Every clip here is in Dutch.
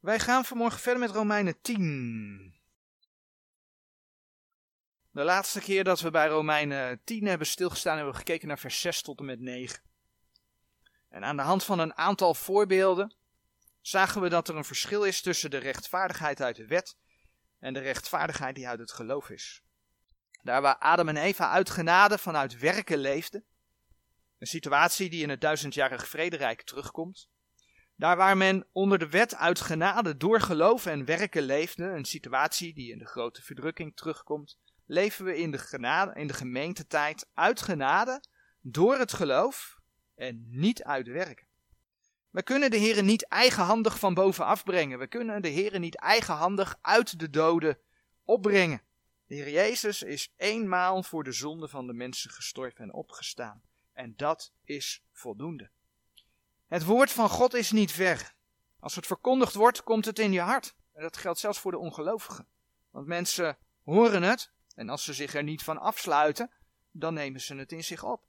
Wij gaan vanmorgen verder met Romeinen 10. De laatste keer dat we bij Romeinen 10 hebben stilgestaan, hebben we gekeken naar vers 6 tot en met 9. En aan de hand van een aantal voorbeelden zagen we dat er een verschil is tussen de rechtvaardigheid uit de wet en de rechtvaardigheid die uit het geloof is. Daar waar Adam en Eva uit genade vanuit werken leefden, een situatie die in het duizendjarig vrederijk terugkomt, daar waar men onder de wet uit genade door geloof en werken leefde, een situatie die in de grote verdrukking terugkomt, leven we in de, genade, in de gemeentetijd uit genade door het geloof en niet uit werken. We kunnen de Heeren niet eigenhandig van bovenaf brengen. We kunnen de Heeren niet eigenhandig uit de doden opbrengen. De Heer Jezus is eenmaal voor de zonde van de mensen gestorven en opgestaan. En dat is voldoende. Het woord van God is niet ver. Als het verkondigd wordt, komt het in je hart. En dat geldt zelfs voor de ongelovigen. Want mensen horen het, en als ze zich er niet van afsluiten, dan nemen ze het in zich op.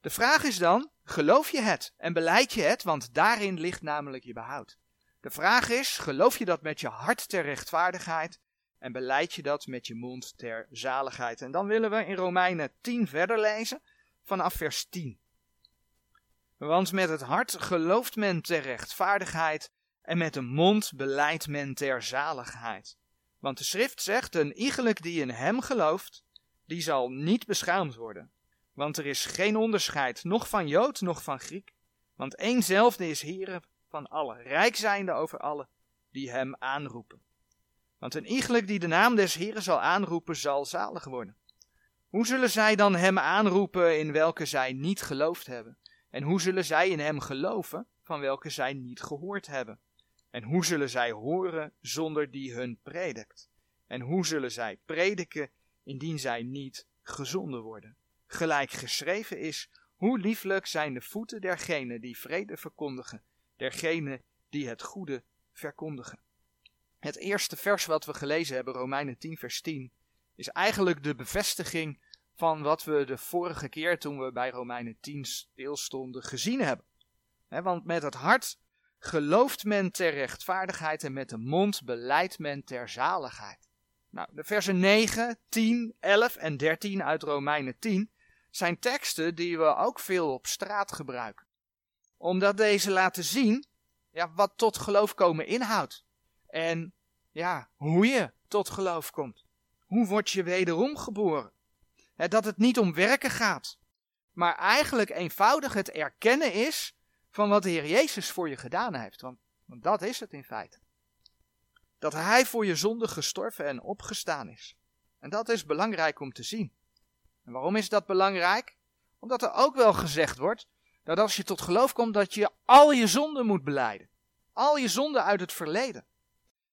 De vraag is dan, geloof je het en beleid je het, want daarin ligt namelijk je behoud. De vraag is, geloof je dat met je hart ter rechtvaardigheid en beleid je dat met je mond ter zaligheid. En dan willen we in Romeinen 10 verder lezen, vanaf vers 10. Want met het hart gelooft men ter rechtvaardigheid en met de mond beleidt men ter zaligheid. Want de schrift zegt, een iegelijk die in hem gelooft, die zal niet beschaamd worden. Want er is geen onderscheid, noch van Jood, noch van Griek. Want éénzelfde is Heer van allen, rijk zijnde over allen die hem aanroepen. Want een iegelijk die de naam des Heeren zal aanroepen, zal zalig worden. Hoe zullen zij dan hem aanroepen in welke zij niet geloofd hebben? En hoe zullen zij in hem geloven van welke zij niet gehoord hebben? En hoe zullen zij horen zonder die hun predikt? En hoe zullen zij prediken indien zij niet gezonden worden? Gelijk geschreven is, hoe lieflijk zijn de voeten dergenen die vrede verkondigen, dergenen die het goede verkondigen. Het eerste vers wat we gelezen hebben, Romeinen 10, vers 10, is eigenlijk de bevestiging van wat we de vorige keer toen we bij Romeinen 10 stilstonden gezien hebben. want met het hart gelooft men ter rechtvaardigheid en met de mond beleidt men ter zaligheid. Nou, de versen 9, 10, 11 en 13 uit Romeinen 10 zijn teksten die we ook veel op straat gebruiken. Omdat deze laten zien ja, wat tot geloof komen inhoudt. En ja, hoe je tot geloof komt. Hoe word je wederom geboren? Dat het niet om werken gaat, maar eigenlijk eenvoudig het erkennen is van wat de Heer Jezus voor je gedaan heeft. Want, dat is het in feite. Dat Hij voor je zonde gestorven en opgestaan is. En dat is belangrijk om te zien. En waarom is dat belangrijk? Omdat er ook wel gezegd wordt dat als je tot geloof komt, dat je al je zonden moet beleiden. Al je zonden uit het verleden.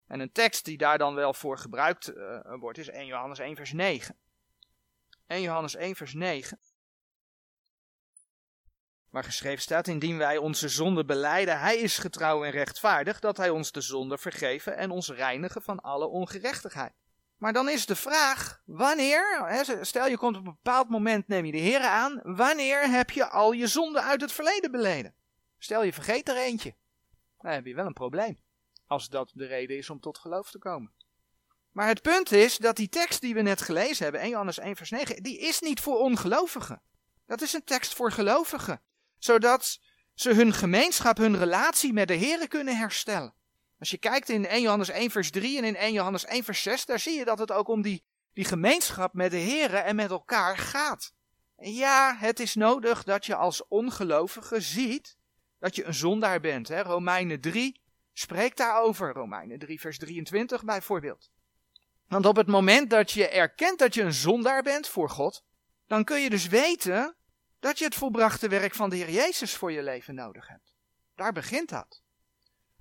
En een tekst die daar dan wel voor gebruikt uh, wordt is 1 Johannes 1 vers 9. 1 Johannes 1 vers 9. Waar geschreven staat, indien wij onze zonde beleiden, hij is getrouw en rechtvaardig, dat hij ons de zonde vergeven en ons reinigen van alle ongerechtigheid. Maar dan is de vraag, wanneer, stel je komt op een bepaald moment, neem je de Heer aan, wanneer heb je al je zonde uit het verleden beleden? Stel je vergeet er eentje, dan heb je wel een probleem, als dat de reden is om tot geloof te komen. Maar het punt is dat die tekst die we net gelezen hebben, 1 Johannes 1 vers 9, die is niet voor ongelovigen. Dat is een tekst voor gelovigen, zodat ze hun gemeenschap, hun relatie met de Heer kunnen herstellen. Als je kijkt in 1 Johannes 1 vers 3 en in 1 Johannes 1 vers 6, daar zie je dat het ook om die, die gemeenschap met de Heer en met elkaar gaat. En ja, het is nodig dat je als ongelovige ziet dat je een zondaar bent. Hè? Romeinen 3 spreekt daarover. Romeinen 3 vers 23 bijvoorbeeld. Want op het moment dat je erkent dat je een zondaar bent voor God, dan kun je dus weten dat je het volbrachte werk van de Heer Jezus voor je leven nodig hebt. Daar begint dat.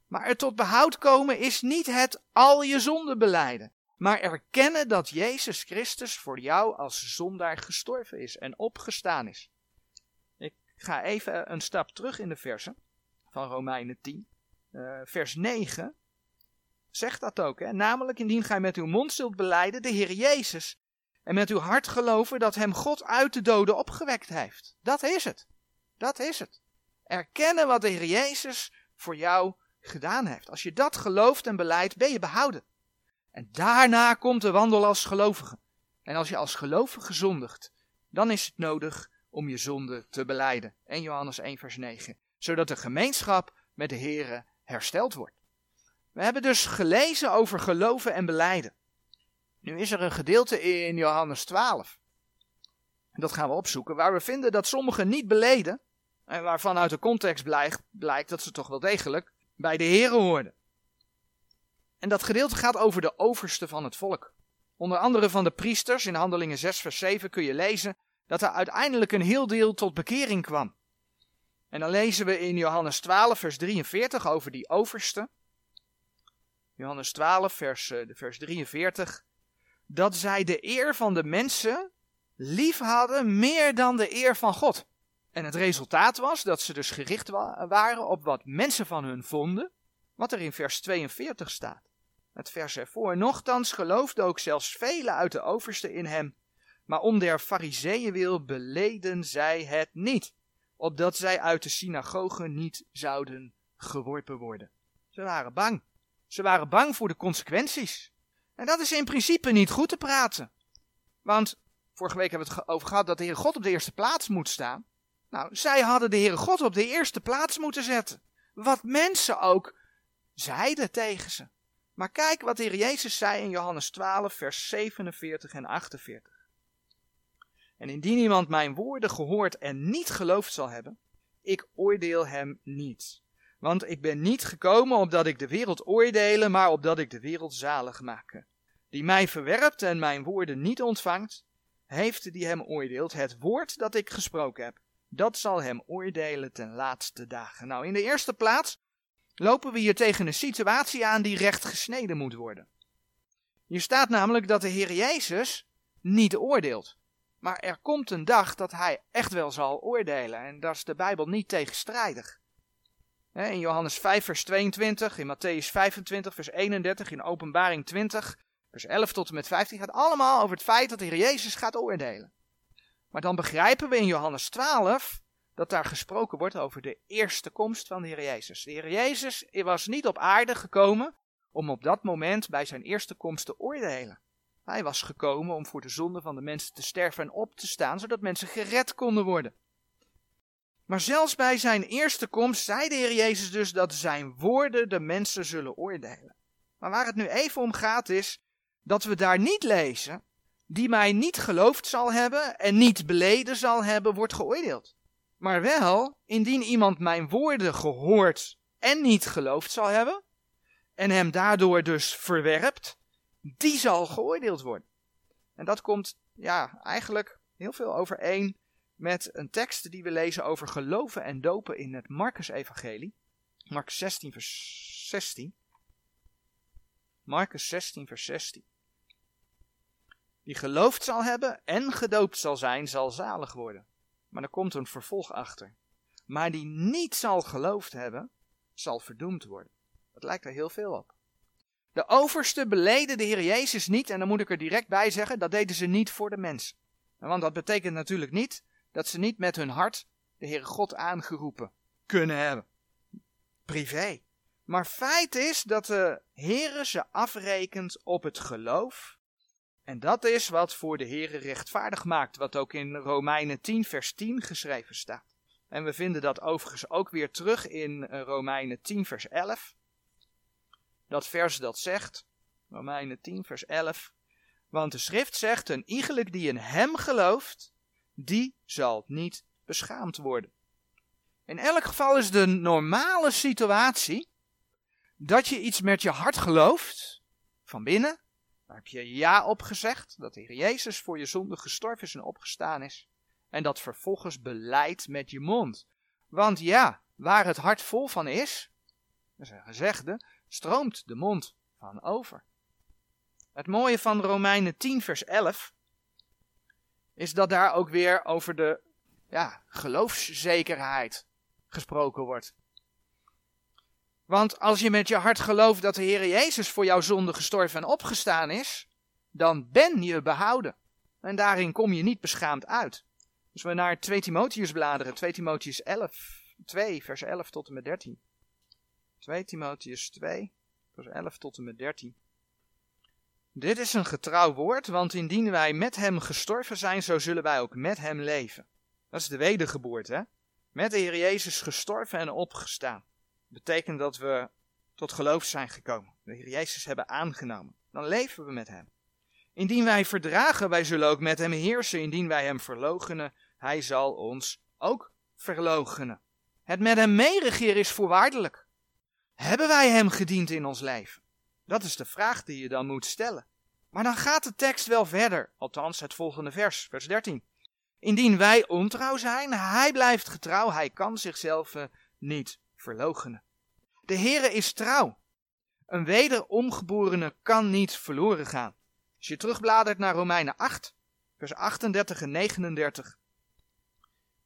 Maar er tot behoud komen is niet het al je zonden beleiden, maar erkennen dat Jezus Christus voor jou als zondaar gestorven is en opgestaan is. Ik ga even een stap terug in de versen van Romeinen 10, uh, eh, vers 9 zegt dat ook. Hè? Namelijk indien gij met uw mond zult beleiden de Heer Jezus. En met uw hart geloven dat hem God uit de doden opgewekt heeft. Dat is het. Dat is het. Erkennen wat de Heer Jezus voor jou gedaan heeft. Als je dat gelooft en beleidt, ben je behouden. En daarna komt de wandel als gelovige. En als je als gelovige zondigt, dan is het nodig om je zonde te beleiden. 1 Johannes 1 vers 9. Zodat de gemeenschap met de Here hersteld wordt. We hebben dus gelezen over geloven en beleiden. Nu is er een gedeelte in Johannes 12. Dat gaan we opzoeken, waar we vinden dat sommigen niet beleden. En waarvan uit de context blijkt, blijkt dat ze toch wel degelijk bij de Here hoorden. En dat gedeelte gaat over de overste van het volk. Onder andere van de priesters, in Handelingen 6 vers 7 kun je lezen dat er uiteindelijk een heel deel tot bekering kwam. En dan lezen we in Johannes 12 vers 43 over die overste. Johannes 12 vers, uh, vers 43. Dat zij de eer van de mensen lief hadden meer dan de eer van God. En het resultaat was dat ze dus gericht waren op wat mensen van hun vonden, wat er in vers 42 staat. Het vers ervoor, nochtans geloofden ook zelfs velen uit de overste in hem, maar om der fariseeën wil beleden zij het niet, opdat zij uit de synagogen niet zouden geworpen worden. Ze waren bang. Ze waren bang voor de consequenties. En dat is in principe niet goed te praten. Want vorige week hebben we het over gehad dat de Heer God op de eerste plaats moet staan. Nou, zij hadden de Heere God op de eerste plaats moeten zetten. Wat mensen ook zeiden tegen ze. Maar kijk wat de Heer Jezus zei in Johannes 12, vers 47 en 48. En indien iemand mijn woorden gehoord en niet geloofd zal hebben, ik oordeel hem niet. Want ik ben niet gekomen opdat ik de wereld oordelen, maar opdat ik de wereld zalig maken. Die mij verwerpt en mijn woorden niet ontvangt, heeft die hem oordeelt het woord dat ik gesproken heb dat zal hem oordelen ten laatste dagen. Nou, in de eerste plaats lopen we hier tegen een situatie aan die recht gesneden moet worden. Hier staat namelijk dat de Heer Jezus niet oordeelt. Maar er komt een dag dat hij echt wel zal oordelen. En daar is de Bijbel niet tegenstrijdig. In Johannes 5, vers 22, in Matthäus 25, vers 31, in Openbaring 20, vers 11 tot en met 15 gaat allemaal over het feit dat de Heer Jezus gaat oordelen. Maar dan begrijpen we in Johannes 12 dat daar gesproken wordt over de eerste komst van de Heer Jezus. De Heer Jezus was niet op aarde gekomen om op dat moment bij zijn eerste komst te oordelen. Hij was gekomen om voor de zonde van de mensen te sterven en op te staan, zodat mensen gered konden worden. Maar zelfs bij zijn eerste komst zei de Heer Jezus dus dat zijn woorden de mensen zullen oordelen. Maar waar het nu even om gaat is dat we daar niet lezen die mij niet geloofd zal hebben en niet beleden zal hebben, wordt geoordeeld. Maar wel, indien iemand mijn woorden gehoord en niet geloofd zal hebben, en hem daardoor dus verwerpt, die zal geoordeeld worden. En dat komt, ja, eigenlijk heel veel overeen met een tekst die we lezen over geloven en dopen in het Marcus-evangelie. Marcus 16, vers 16. Marcus 16, vers 16. Die geloofd zal hebben en gedoopt zal zijn, zal zalig worden. Maar er komt een vervolg achter. Maar die niet zal geloofd hebben, zal verdoemd worden. Dat lijkt er heel veel op. De overste beleden de Heer Jezus niet, en dan moet ik er direct bij zeggen, dat deden ze niet voor de mensen. Want dat betekent natuurlijk niet dat ze niet met hun hart de Heere God aangeroepen kunnen hebben. Privé. Maar feit is dat de Heere ze afrekent op het geloof en dat is wat voor de Heere rechtvaardig maakt, wat ook in Romeinen 10 vers 10 geschreven staat. En we vinden dat overigens ook weer terug in eh, Romeinen 10 vers 11. Dat vers dat zegt, Romeinen 10 vers 11, want de schrift zegt, een iegelijk die in hem gelooft, die zal niet beschaamd worden. In elk geval is de normale situatie dat je iets met je hart gelooft, van binnen, daar heb je ja op gezegd, dat de Heer Jezus voor je zonde gestorven is en opgestaan is. En dat vervolgens beleidt met je mond. Want ja, waar het hart vol van is, dat is een gezegde, stroomt de mond van over. Het mooie van Romeinen 10 vers 11 is dat daar ook weer over de ja, geloofszekerheid gesproken wordt. Want als je met je hart gelooft dat de Heer Jezus voor jouw zonde gestorven en opgestaan is, dan ben je behouden. En daarin kom je niet beschaamd uit. Als we naar 2 Timotheus bladeren, 2 Timotheus 11, 2, vers 11 tot en met 13. 2 Timotheus 2, vers 11 tot en met 13. Dit is een getrouw woord, want indien wij met hem gestorven zijn, zo zullen wij ook met hem leven. Dat is de wedergeboorte, hè? Met de Heer Jezus gestorven en opgestaan. Dat betekent dat we tot geloof zijn gekomen. De Heer Jezus hebben aangenomen. Dan leven we met hem. Indien wij verdragen, wij zullen ook met hem heersen. Indien wij hem verloochenen, hij zal ons ook verloochenen. Het met hem meeregeren is voorwaardelijk. Hebben wij hem gediend in ons leven? Dat is de vraag die je dan moet stellen. Maar dan gaat de tekst wel verder, althans het volgende vers, vers 13. Indien wij ontrouw zijn, hij blijft getrouw, hij kan zichzelf eh, niet verloochenen. De Heere is trouw. Een wederomgeborene kan niet verloren gaan. Als je terugbladert naar Romeinen 8, vers 38 en 39,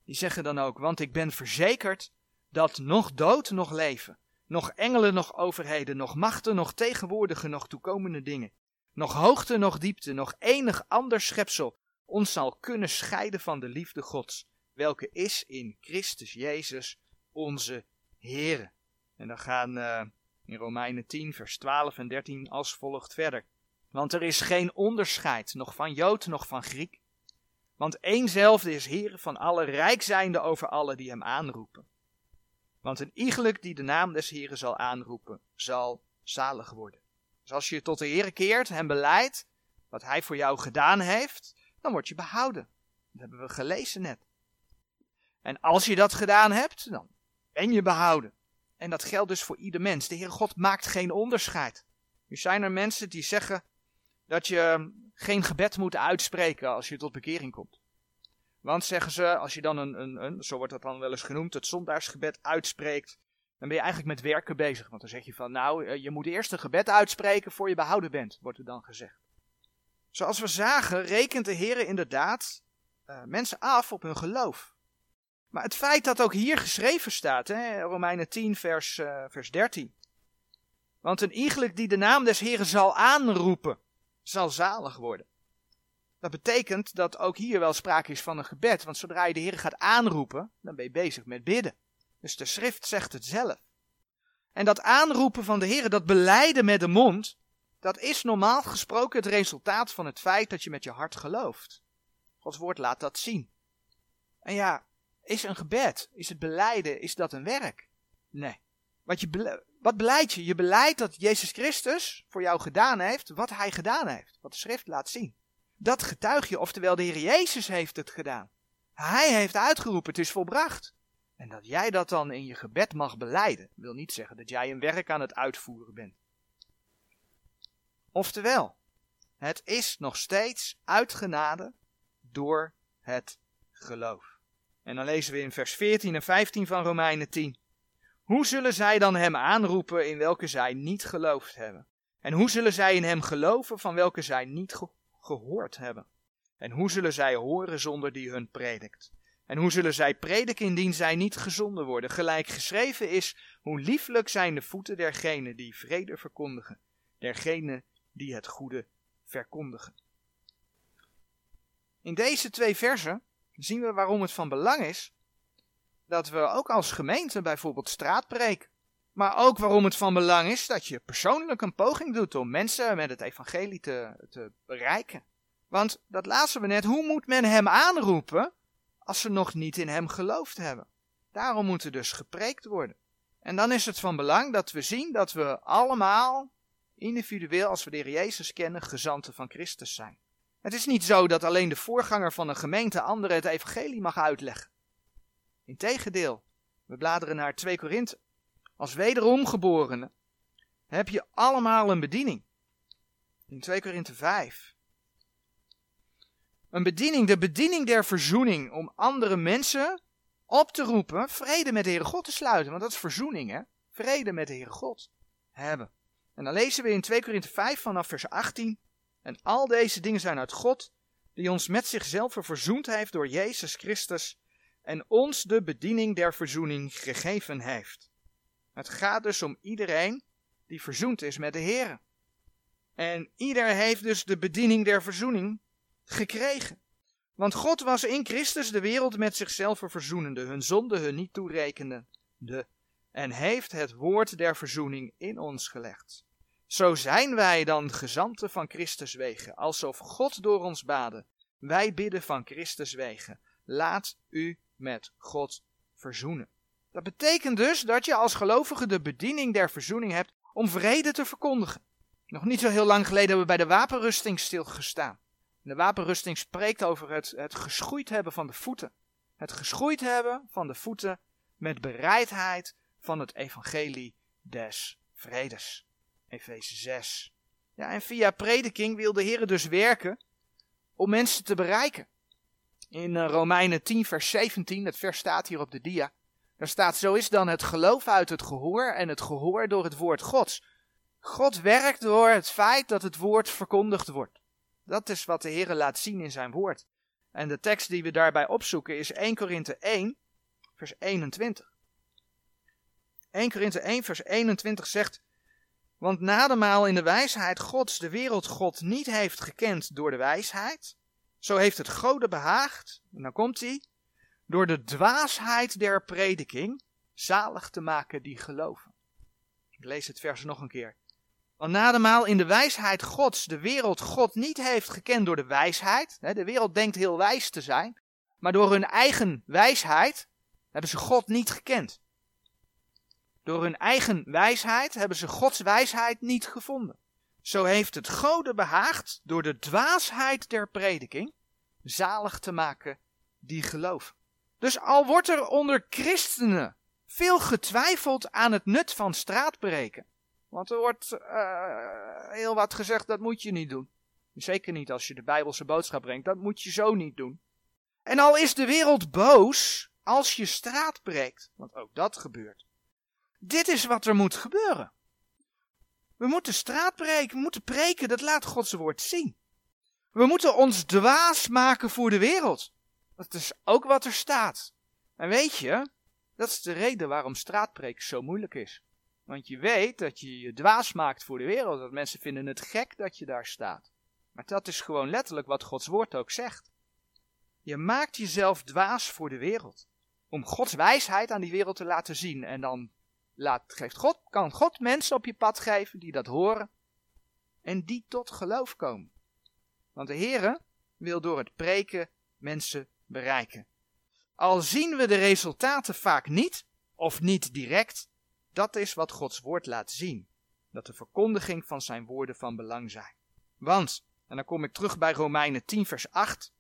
die zeggen dan ook, want ik ben verzekerd dat nog dood, nog leven, nog engelen, nog overheden, nog machten, nog tegenwoordige, nog toekomende dingen, nog hoogte, nog diepte, nog enig ander schepsel ons zal kunnen scheiden van de liefde Gods, welke is in Christus Jezus onze Heere. En dan gaan uh, in Romeinen 10, vers 12 en 13 als volgt verder. Want er is geen onderscheid, nog van Jood, nog van Griek. Want éénzelfde is Heer van alle, rijk zijnde over alle die hem aanroepen. Want een iegelijk die de naam des Heeren zal aanroepen, zal zalig worden. Dus als je tot de Heer keert en beleidt wat hij voor jou gedaan heeft, dan word je behouden. Dat hebben we gelezen net. En als je dat gedaan hebt, dan ben je behouden. En dat geldt dus voor ieder mens. De Heer God maakt geen onderscheid. Nu zijn er mensen die zeggen dat je geen gebed moet uitspreken als je tot bekering komt. Want zeggen ze, als je dan een, een, een, zo wordt dat dan wel eens genoemd, het zondaarsgebed uitspreekt, dan ben je eigenlijk met werken bezig. Want dan zeg je van, nou, eh, je moet eerst een gebed uitspreken voor je behouden bent, wordt er dan gezegd. Zoals we zagen, rekent de Heer inderdaad uh, mensen af op hun geloof. Maar het feit dat ook hier geschreven staat, hè, Romeinen 10, vers, uh, vers 13. Want een iegelijk die de naam des Heren zal aanroepen, zal zalig worden. Dat betekent dat ook hier wel sprake is van een gebed, want zodra je de Heer gaat aanroepen, dan ben je bezig met bidden. Dus de schrift zegt het zelf. En dat aanroepen van de Heer, dat beleiden met de mond, dat is normaal gesproken het resultaat van het feit dat je met je hart gelooft. Gods woord laat dat zien. En ja, is een gebed, is het beleiden, is dat een werk? Nee. Wat, je wat beleid je? Je beleidt dat Jezus Christus voor jou gedaan heeft wat hij gedaan heeft. Wat de schrift laat zien. Dat getuig je, oftewel de Heer Jezus heeft het gedaan. Hij heeft uitgeroepen, het is volbracht. En dat jij dat dan in je gebed mag beleiden, wil niet zeggen dat jij een werk aan het uitvoeren bent. Oftewel, het is nog steeds uitgenade door het geloof. En dan lezen we in vers 14 en 15 van Romeinen 10. Hoe zullen zij dan hem aanroepen in welke zij niet geloofd hebben? En hoe zullen zij in hem geloven van welke zij niet gehoord hebben? En hoe zullen zij horen zonder die hun predikt? En hoe zullen zij prediken indien zij niet gezonden worden? Gelijk geschreven is, hoe lieflijk zijn de voeten dergenen die vrede verkondigen, dergenen die het goede verkondigen. In deze twee versen zien we waarom het van belang is dat we ook als gemeente bijvoorbeeld straatpreek, maar ook waarom het van belang is dat je persoonlijk een poging doet om mensen met het evangelie te, te bereiken. Want dat lazen we net, hoe moet men hem aanroepen als ze nog niet in hem geloofd hebben? Daarom moet er dus gepreekt worden. En dan is het van belang dat we zien dat we allemaal individueel, als we de Heer Jezus kennen, gezanten van Christus zijn. Het is niet zo dat alleen de voorganger van een gemeente anderen het evangelie mag uitleggen. Integendeel, we bladeren naar 2 Korinthe. Als wederomgeborene heb je allemaal een bediening. In 2 Korinthe 5. Een bediening, de bediening der verzoening, om andere mensen op te roepen vrede met de Heere God te sluiten. Want dat is verzoening, hè? Vrede met de Heere God hebben. En dan lezen we in 2 Korinthe 5 vanaf vers 18. En al deze dingen zijn uit God, die ons met zichzelf verzoend heeft door Jezus Christus en ons de bediening der verzoening gegeven heeft. Het gaat dus om iedereen die verzoend is met de Heer. En ieder heeft dus de bediening der verzoening gekregen. Want God was in Christus de wereld met zichzelf verzoenende, hun zonde hun niet toerekende, en heeft het woord der verzoening in ons gelegd. Zo zijn wij dan gezanten van Christus wegen, alsof God door ons baden. Wij bidden van Christus wegen. Laat u met God verzoenen. Dat betekent dus dat je als gelovige de bediening der verzoening hebt om vrede te verkondigen. Nog niet zo heel lang geleden hebben we bij de wapenrusting stilgestaan. De wapenrusting spreekt over het, het geschoeid hebben van de voeten. Het geschoeid hebben van de voeten met bereidheid van het evangelie des vredes. Efeze 6. Ja, en via prediking wil de Heer dus werken om mensen te bereiken. In eh, Romeinen 10, vers 17, het vers staat hier op de dia. Daar staat: Zo is dan het geloof uit het gehoor en het gehoor door het woord Gods. God werkt door het feit dat het woord verkondigd wordt. Dat is wat de Heer laat zien in zijn woord. En de tekst die we daarbij opzoeken is 1 Korinthe 1, vers 21. 1 Korinthe 1, vers 21 zegt: Want nademaal in de wijsheid Gods de wereld God niet heeft gekend door de wijsheid, zo heeft het Gode behaagd, en dan komt hij, door de dwaasheid der prediking zalig te maken die geloven. Ik lees het vers nog een keer. Want nademaal in de wijsheid Gods de wereld God niet heeft gekend door de wijsheid. De wereld denkt heel wijs te zijn. Maar door hun eigen wijsheid hebben ze God niet gekend. Door hun eigen wijsheid hebben ze Gods wijsheid niet gevonden. Zo heeft het Gode behaagd door de dwaasheid der prediking zalig te maken die geloven. Dus al wordt er onder christenen veel getwijfeld aan het nut van straatbreken. Want er wordt uh, heel wat gezegd, dat moet je niet doen. Zeker niet als je de Bijbelse boodschap brengt, dat moet je zo niet doen. En al is de wereld boos als je straat breekt, want ook dat gebeurt. Dit is wat er moet gebeuren. We moeten straat breken, we moeten preken, dat laat Gods woord zien. We moeten ons dwaas maken voor de wereld. Dat is ook wat er staat. En weet je, dat is de reden waarom straatpreek zo moeilijk is. Want je weet dat je je dwaas maakt voor de wereld. Dat mensen vinden het gek dat je daar staat. Maar dat is gewoon letterlijk wat Gods woord ook zegt. Je maakt jezelf dwaas voor de wereld. Om Gods wijsheid aan die wereld te laten zien. En dan laat, geeft God, kan God mensen op je pad geven die dat horen. En die tot geloof komen. Want de Heere wil door het preken mensen bereiken. Al zien we de resultaten vaak niet, of niet direct, dat is wat Gods woord laat zien. Dat de verkondiging van zijn woorden van belang zijn. Want, en dan kom ik terug bij Romeinen 10 vers 8.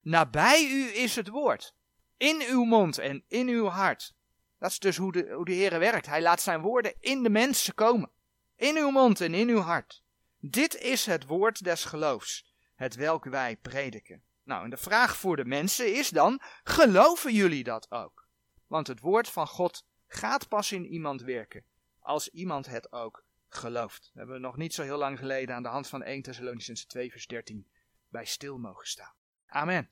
Nabij u is het woord. In uw mond en in uw hart. Dat is dus hoe de, hoe de Heer werkt. Hij laat zijn woorden in de mensen komen. In uw mond en in uw hart. Dit is het woord des geloofs, het welk wij prediken. Nou, en de vraag voor de mensen is dan: geloven jullie dat ook? Want het woord van God gaat pas in iemand werken als iemand het ook gelooft. Dat hebben we nog niet zo heel lang geleden aan de hand van 1 Thessalonicense 2 vers 13 bij stil mogen staan. Amen.